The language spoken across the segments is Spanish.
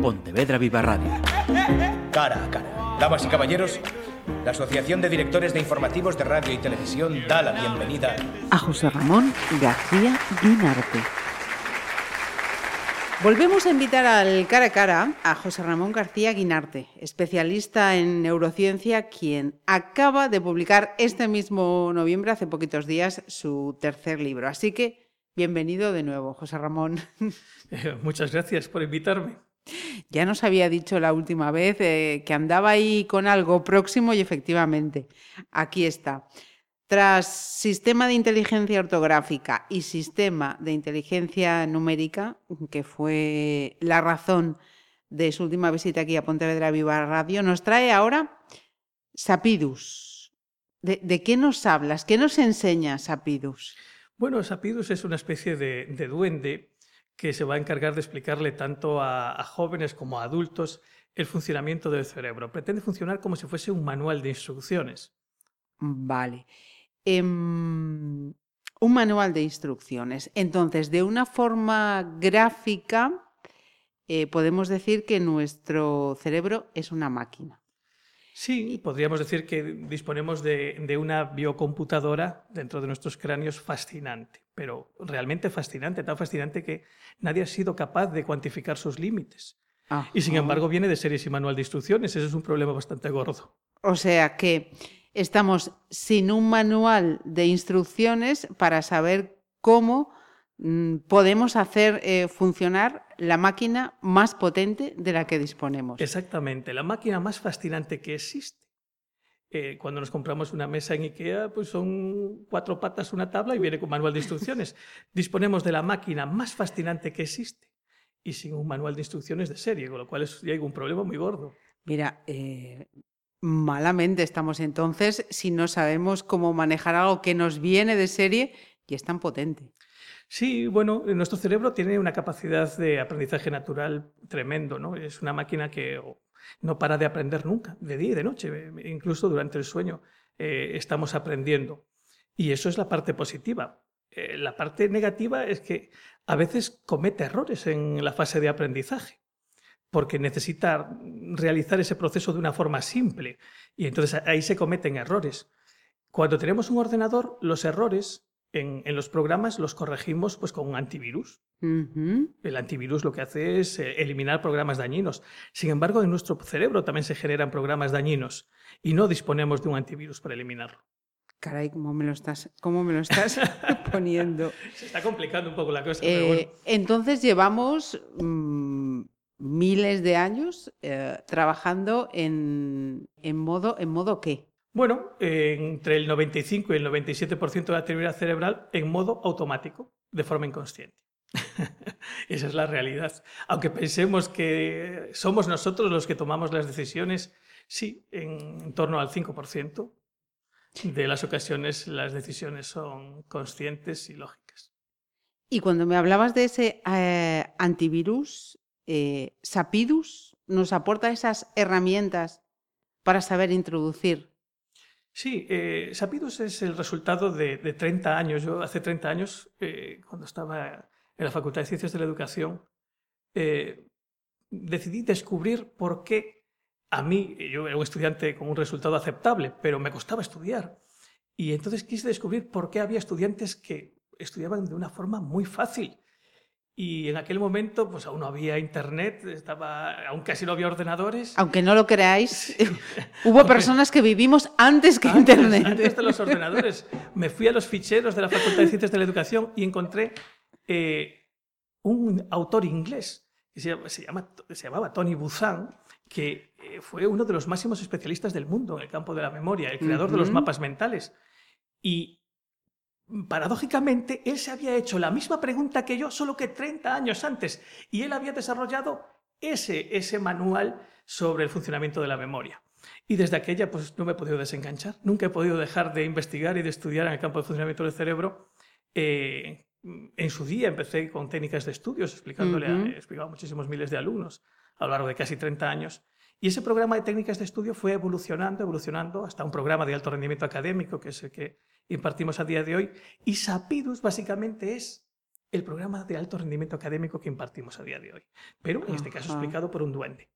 Pontevedra Viva Radio. Cara a cara. Damas y caballeros, la Asociación de Directores de Informativos de Radio y Televisión da la bienvenida a José Ramón García Guinarte. Volvemos a invitar al cara a cara a José Ramón García Guinarte, especialista en neurociencia, quien acaba de publicar este mismo noviembre, hace poquitos días, su tercer libro. Así que bienvenido de nuevo, José Ramón. Muchas gracias por invitarme. Ya nos había dicho la última vez eh, que andaba ahí con algo próximo y efectivamente, aquí está. Tras sistema de inteligencia ortográfica y sistema de inteligencia numérica, que fue la razón de su última visita aquí a Pontevedra Viva Radio, nos trae ahora Sapidus. ¿De, qué nos hablas? ¿Qué nos enseña Sapidus? Bueno, Sapidus es una especie de, duende que se va a encargar de explicarle tanto a jóvenes como a adultos el funcionamiento del cerebro. Pretende funcionar como si fuese un manual de instrucciones. Vale. Em, un manual de instrucciones. Entonces, de una forma gráfica, eh, podemos decir que nuestro cerebro es una máquina. Sí, podríamos decir que disponemos de, una biocomputadora dentro de nuestros cráneos fascinante, pero realmente fascinante, tan fascinante que nadie ha sido capaz de cuantificar sus límites. Y sin embargo viene de series y manual de instrucciones, ese es un problema bastante gordo. O sea que estamos sin un manual de instrucciones para saber cómo podemos hacer eh, funcionar la máquina más potente de la que disponemos. Exactamente, la máquina más fascinante que existe. Eh, cuando nos compramos una mesa en IKEA, pues son cuatro patas, una tabla y viene con manual de instrucciones. Disponemos de la máquina más fascinante que existe y sin un manual de instrucciones de serie, con lo cual es, ya hay un problema muy gordo. Mira, eh, malamente estamos entonces si no sabemos cómo manejar algo que nos viene de serie y es tan potente. Sí, bueno, nuestro cerebro tiene una capacidad de aprendizaje natural tremendo, ¿no? Es una máquina que no para de aprender nunca, de día y de noche, incluso durante el sueño eh, estamos aprendiendo. Y eso es la parte positiva. Eh, la parte negativa es que a veces comete errores en la fase de aprendizaje porque necesita realizar ese proceso de una forma simple y entonces ahí se cometen errores. Cuando tenemos un ordenador, los errores en, los programas los corregimos pues, con un antivirus. El antivirus lo que hace es eh, eliminar programas dañinos. Sin embargo, en nuestro cerebro también se generan programas dañinos y no disponemos de un antivirus para eliminarlo. Caray, ¿cómo me lo estás, cómo me lo estás poniendo? Se está complicando un poco la cosa. Eh, entonces llevamos mm, miles de años eh, trabajando en, modo, ¿en modo qué? Bueno, entre el 95 y el 97% de la actividad cerebral en modo automático, de forma inconsciente. Esa es la realidad. Aunque pensemos que somos nosotros los que tomamos las decisiones, sí, en torno al 5% de las ocasiones las decisiones son conscientes y lógicas. Y cuando me hablabas de ese eh, antivirus, eh, Sapidus nos aporta esas herramientas para saber introducir. Sí, eh, es el resultado de, 30 años. Yo hace 30 años, eh, cuando estaba en la Facultad de Ciencias de la Educación, decidí descubrir por qué a mí, yo era un estudiante con un resultado aceptable, pero me costaba estudiar. Y entonces quise descubrir por qué había estudiantes que estudiaban de una forma muy fácil y en aquel momento, pues aún no había internet, estaba, aún casi no había ordenadores. Aunque no lo creáis, hubo personas que vivimos antes que internet. Antes de los ordenadores. Me fui a los ficheros de la Facultad de Ciencias de la Educación y encontré eh, un autor inglés que se, llama, se, llamaba Tony Buzan, que eh, fue uno de los máximos especialistas del mundo en el campo de la memoria, el creador de los mapas mentales. Y paradójicamente, él se había hecho la misma pregunta que yo, solo que 30 años antes, y él había desarrollado ese, ese manual sobre el funcionamiento de la memoria. Y desde aquella, pues no me he podido desenganchar, nunca he podido dejar de investigar y de estudiar en el campo de funcionamiento del cerebro. Eh, en su día empecé con técnicas de estudios, explicándole, he explicado a muchísimos miles de alumnos a lo largo de casi 30 años. Y ese programa de técnicas de estudio fue evolucionando, evolucionando hasta un programa de alto rendimiento académico, que es el que impartimos a día de hoy. Y Sapidus básicamente es el programa de alto rendimiento académico que impartimos a día de hoy, pero en este caso explicado por un duende.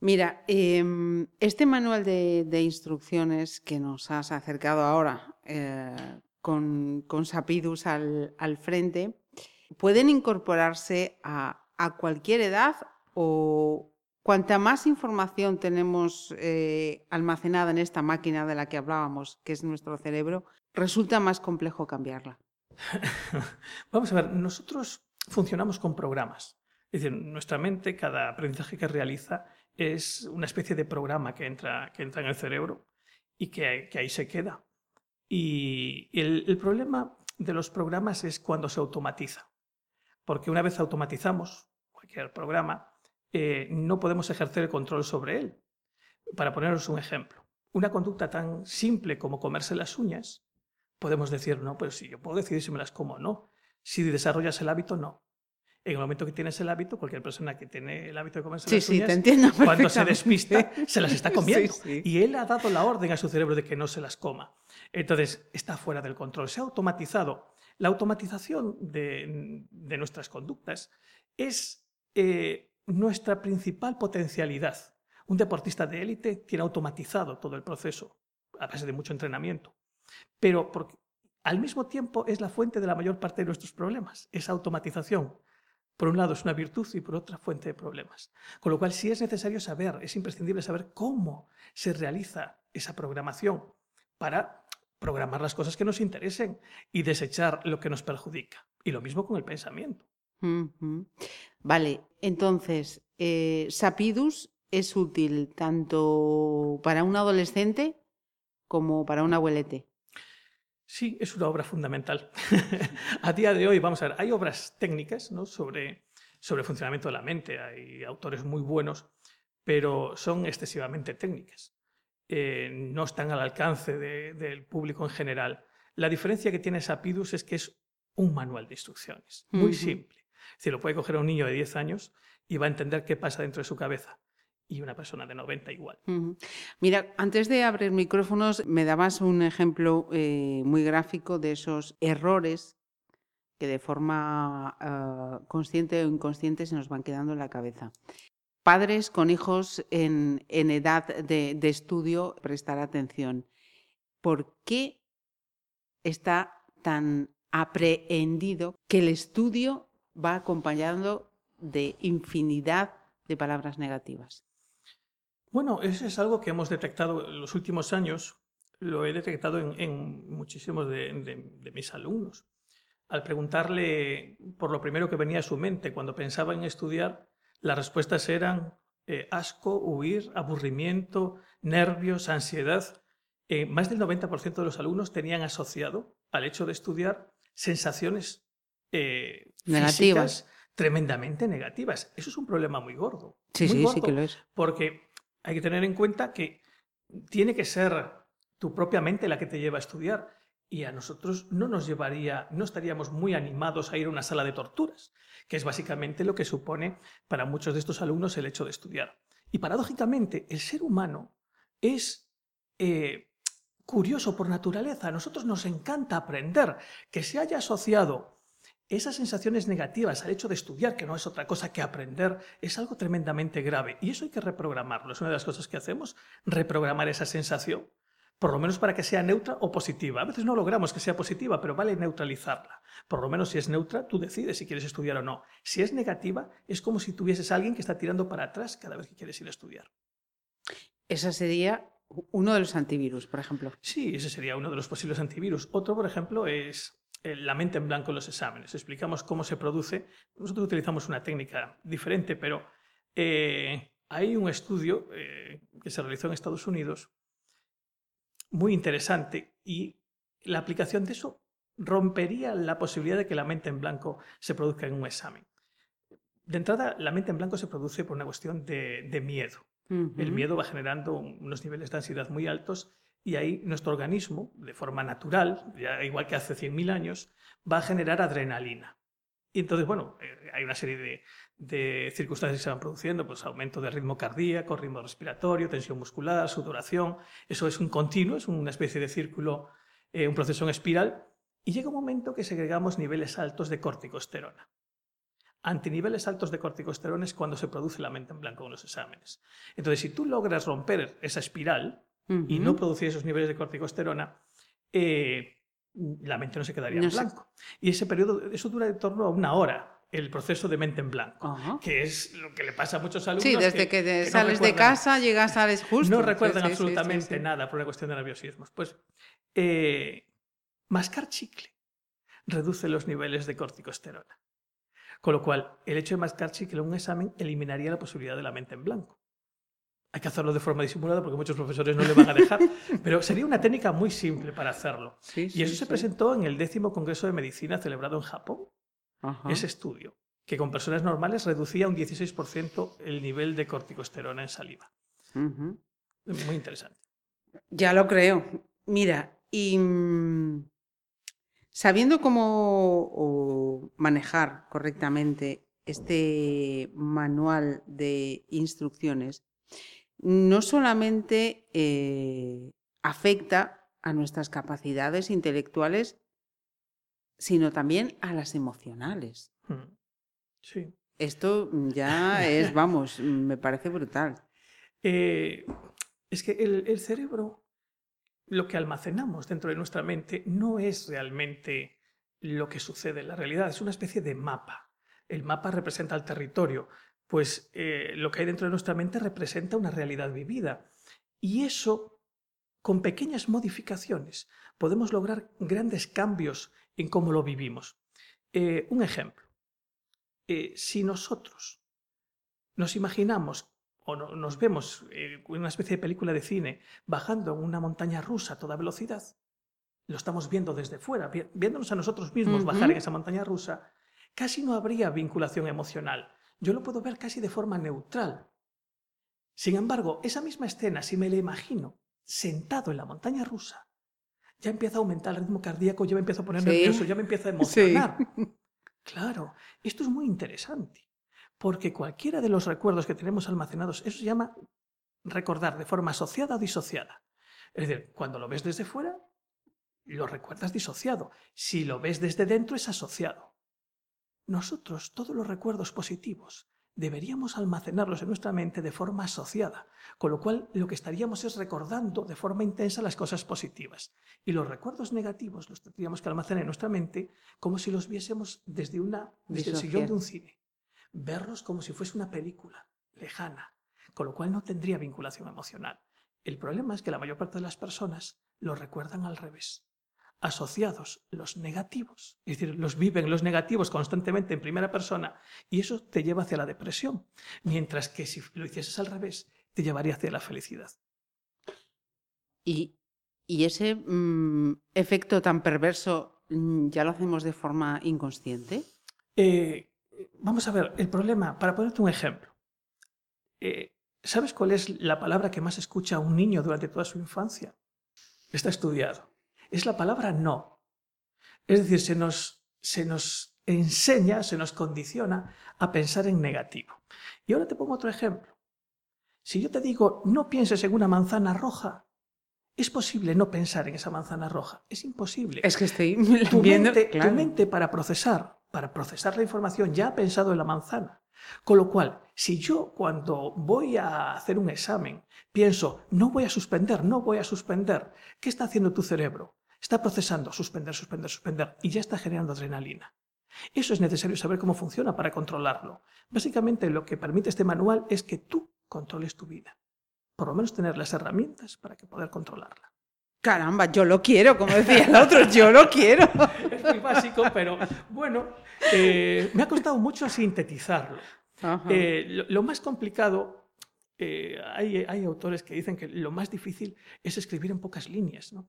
Mira, em, este manual de, instrucciones que nos has acercado ahora eh, con, con, Sapidus al, frente, ¿pueden incorporarse a, cualquier edad o cuanta más información tenemos eh, almacenada en esta máquina de la que hablábamos, que es nuestro cerebro, resulta más complejo cambiarla? Vamos a ver, nosotros funcionamos con programas. Es decir, nuestra mente, cada aprendizaje que realiza, es una especie de programa que entra, que entra en el cerebro y que, ahí se queda. Y el, problema de los programas es cuando se automatiza. Porque una vez automatizamos cualquier programa, eh, no podemos ejercer el control sobre él. Para poneros un ejemplo, una conducta tan simple como comerse las uñas, podemos decir, no, pero si yo puedo decidir si me las como o no. Si desarrollas el hábito, no en el momento que tienes el hábito, cualquier persona que tiene el hábito de comerse las uñas, te entiendo cuando se despista, se las está comiendo. y él ha dado la orden a su cerebro de que no se las coma. Entonces, está fuera del control, se ha automatizado. La automatización de, nuestras conductas es eh, nuestra principal potencialidad. Un deportista de élite tiene automatizado todo el proceso, a base de mucho entrenamiento. Pero al mismo tiempo es la fuente de la mayor parte de nuestros problemas, esa automatización por un lado es una virtud y por otra fuente de problemas. Con lo cual sí es necesario saber, es imprescindible saber cómo se realiza esa programación para programar las cosas que nos interesen y desechar lo que nos perjudica. Y lo mismo con el pensamiento. Vale, entonces, eh, Sapidus es útil tanto para un adolescente como para un abuelete. Sí, es una obra fundamental. a día de hoy, vamos a ver, hay obras técnicas ¿no? sobre, sobre el funcionamiento de la mente, hay autores muy buenos, pero son excesivamente técnicas. Eh, no están al alcance del público en general. La diferencia que tiene Sapidus es que es un manual de instrucciones, muy simple. Decir, lo puede coger a un niño de 10 años y va a entender qué pasa dentro de su cabeza y una persona de 90 igual. Mira, antes de abrir micrófonos, me dabas un ejemplo eh, muy gráfico de esos errores que de forma ah, consciente o inconsciente se nos van quedando en la cabeza. Padres con hijos en, edad de, de, estudio, prestar atención. ¿Por qué está tan aprehendido que el estudio va acompañado de infinidad de palabras negativas? Bueno, eso es algo que hemos detectado en los últimos años, lo he detectado en, muchísimos de, mis alumnos. Al preguntarle por lo primero que venía a su mente cuando pensaba en estudiar, las respuestas eran eh, asco, huir, aburrimiento, nervios, ansiedad. Eh, más del 90% de los alumnos tenían asociado al hecho de estudiar sensaciones eh, negativas, tremendamente negativas. Eso es un problema muy gordo. Sí, sí, sí que lo es. Porque hay que tener en cuenta que tiene que ser tu propia mente la que te lleva a estudiar y a nosotros no nos llevaría, no estaríamos muy animados a ir a una sala de torturas, que es básicamente lo que supone para muchos de estos alumnos el hecho de estudiar. Y paradójicamente, el ser humano es eh, curioso por naturaleza. A nosotros nos encanta aprender que se haya asociado esas sensaciones negativas al hecho de estudiar, que no es otra cosa que aprender, es algo tremendamente grave. Y eso hay que reprogramarlo. Es una de las cosas que hacemos, reprogramar esa sensación, por lo menos para que sea neutra o positiva. A veces no logramos que sea positiva, pero vale neutralizarla. Por lo menos si es neutra, tú decides si quieres estudiar o no. Si es negativa, es como si tuvieses a alguien que está tirando para atrás cada vez que quieres ir a estudiar. Esa sería uno de los antivirus, por ejemplo. Sí, ese sería uno de los posibles antivirus. Otro, por ejemplo, es la mente en blanco en los exámenes. Explicamos cómo se produce. Nosotros utilizamos una técnica diferente, pero eh, hay un estudio eh, que se realizó en Estados Unidos muy interesante y la aplicación de eso rompería la posibilidad de que la mente en blanco se produzca en un examen. De entrada, la mente en blanco se produce por una cuestión de, miedo. El miedo va generando unos niveles de ansiedad muy altos y ahí nuestro organismo, de forma natural, igual que hace 100.000 años, va a generar adrenalina. Y entonces, bueno, eh, hay una serie de, circunstancias que se van produciendo, pues aumento de ritmo cardíaco, ritmo respiratorio, tensión muscular, sudoración. Eso es un continuo, es una especie de círculo, eh, un proceso en espiral. Y llega un momento que segregamos niveles altos de corticosterona. Antiniveles altos de corticosterona es cuando se produce la mente en blanco en los exámenes. Entonces, si tú logras romper esa espiral y no producir esos niveles de corticosterona, eh, la mente no se quedaría en blanco. Y ese periodo, eso dura de torno a una hora el proceso de mente en blanco, que es lo que le pasa a muchos alumnos. Sí, desde que, sales de casa, llegas, sales justo. No recuerdan absolutamente nada por una cuestión de nerviosismo. Pues eh, mascar chicle reduce los niveles de corticosterona. Con lo cual, el hecho de mascar chicle en un examen eliminaría la posibilidad de la mente en blanco. Hay que hacerlo de forma disimulada porque muchos profesores no le van a dejar, pero sería una técnica muy simple para hacerlo. y eso se presentó en el décimo Congreso de Medicina celebrado en Japón, ese estudio, que con personas normales reducía un 16% el nivel de corticosterona en saliva. Muy interesante. Ya lo creo. Mira, y mm, sabiendo cómo manejar correctamente este manual de instrucciones, no solamente eh, afecta a nuestras capacidades intelectuales, sino también a las emocionales. Hmm. Sí. Esto ya es, vamos, me parece brutal. Eh, es que el, cerebro, lo que almacenamos dentro de nuestra mente, no es realmente lo que sucede en la realidad, es una especie de mapa. El mapa representa el territorio, pues eh, lo que hay dentro de nuestra mente representa una realidad vivida. Y eso, con pequeñas modificaciones, podemos lograr grandes cambios en cómo lo vivimos. Eh, un ejemplo. Eh, si nosotros nos imaginamos o nos vemos en una especie de película de cine bajando en una montaña rusa a toda velocidad, lo estamos viendo desde fuera, viéndonos a nosotros mismos bajar en esa montaña rusa, casi no habría vinculación emocional. Yo lo puedo ver casi de forma neutral. Sin embargo, esa misma escena, si me la imagino sentado en la montaña rusa, ya empieza a aumentar el ritmo cardíaco, ya me empiezo a poner nervioso, ya me empieza a emocionar. Claro, esto es muy interesante, porque cualquiera de los recuerdos que tenemos almacenados, eso se llama recordar de forma asociada o disociada. Es decir, cuando lo ves desde fuera, lo recuerdas disociado. Si lo ves desde dentro, es asociado. Nosotros, todos los recuerdos positivos, deberíamos almacenarlos en nuestra mente de forma asociada, con lo cual lo que estaríamos es recordando de forma intensa las cosas positivas. Y los recuerdos negativos los tendríamos que almacenar en nuestra mente como si los viésemos desde, una, desde el sillón de un cine. Verlos como si fuese una película lejana, con lo cual no tendría vinculación emocional. El problema es que la mayor parte de las personas lo recuerdan al revés asociados los negativos, es decir, los viven los negativos constantemente en primera persona y eso te lleva hacia la depresión, mientras que si lo hicieses al revés, te llevaría hacia la felicidad. Y, ese mm, efecto tan perverso mm, ya lo hacemos de forma inconsciente. Eh, vamos a ver, el problema, para ponerte un ejemplo, eh, ¿sabes cuál es la palabra que más escucha un niño durante toda su infancia? Está estudiado es la palabra no. Es decir, se nos, se nos enseña, se nos condiciona a pensar en negativo. Y ahora te pongo otro ejemplo. Si yo te digo, no pienses en una manzana roja, es posible no pensar en esa manzana roja. Es imposible. Es que estoy tu viendo. Tu mente para procesar, para procesar la información ya ha pensado en la manzana. Con lo cual, si yo cuando voy a hacer un examen pienso, no voy a suspender, no voy a suspender, ¿qué está haciendo tu cerebro? Está procesando, suspender, suspender, suspender, y ya está generando adrenalina. Eso es necesario saber cómo funciona para controlarlo. Básicamente lo que permite este manual es que tú controles tu vida. Por lo menos tener las herramientas para que poder controlarla. Caramba, yo lo quiero, como decía el otro, yo lo quiero. muy básico, pero bueno, eh, me ha costado mucho sintetizarlo. Eh, lo, más complicado, eh, hay, hay, autores que dicen que lo más difícil es escribir en pocas líneas. ¿no?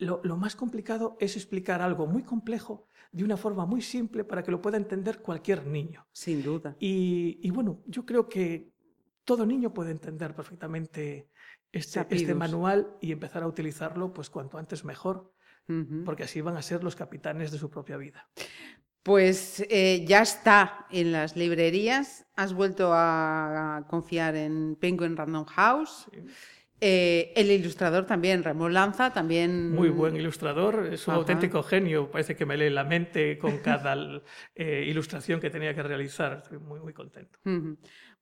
lo, más complicado es explicar algo muy complejo de una forma muy simple para que lo pueda entender cualquier niño. Sin duda. Y, bueno, yo creo que todo niño puede entender perfectamente este, este manual y empezar a utilizarlo pues cuanto antes mejor, porque así van a ser los capitanes de su propia vida. Pues eh, ya está en las librerías. Has vuelto a, confiar en Penguin Random House. Eh, el ilustrador también, Ramón Lanza, también... Muy buen ilustrador, es un auténtico genio, parece que me lee la mente con cada eh, ilustración que tenía que realizar, estoy muy, muy contento.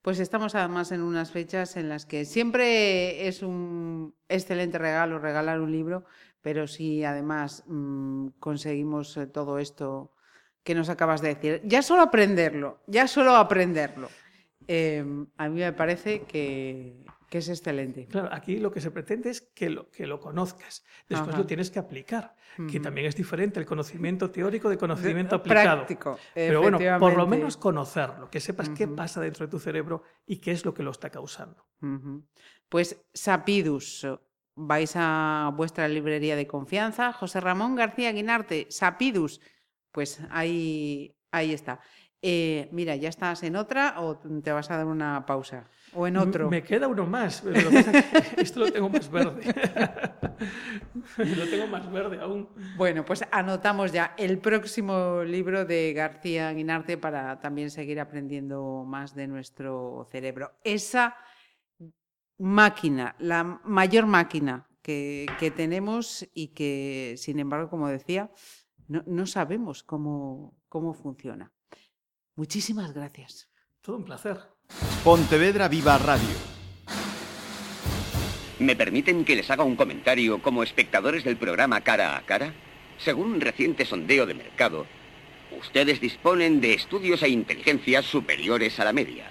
Pues estamos además en unas fechas en las que siempre es un excelente regalo regalar un libro, pero si además mm, conseguimos eh, todo esto que nos acabas de decir, ya solo aprenderlo, ya solo aprenderlo, a mí me parece que que es excelente. Claro, aquí lo que se pretende es que lo, que lo conozcas. Después lo tienes que aplicar, que también es diferente el conocimiento teórico de conocimiento aplicado. Práctico, Pero bueno, por lo menos conocerlo, que sepas qué pasa dentro de tu cerebro y qué es lo que lo está causando. Pues Sapidus, vais a vuestra librería de confianza. José Ramón García Guinarte, Sapidus, pues ahí, ahí está. Eh, mira, ¿ya estás en otra o te vas a dar una pausa? ¿O en otro? Me queda uno más, pero esto lo tengo más verde. lo tengo más verde aún. Bueno, pues anotamos ya el próximo libro de García Guinarte para también seguir aprendiendo más de nuestro cerebro. Esa máquina, la mayor máquina que, tenemos y que, sin embargo, como decía, no, sabemos cómo, cómo funciona. Muchísimas gracias. Todo un placer. Pontevedra Viva Radio. ¿Me permiten que les haga un comentario como espectadores del programa Cara a Cara? Según un reciente sondeo de mercado, ustedes disponen de estudios e inteligencias superiores a la media.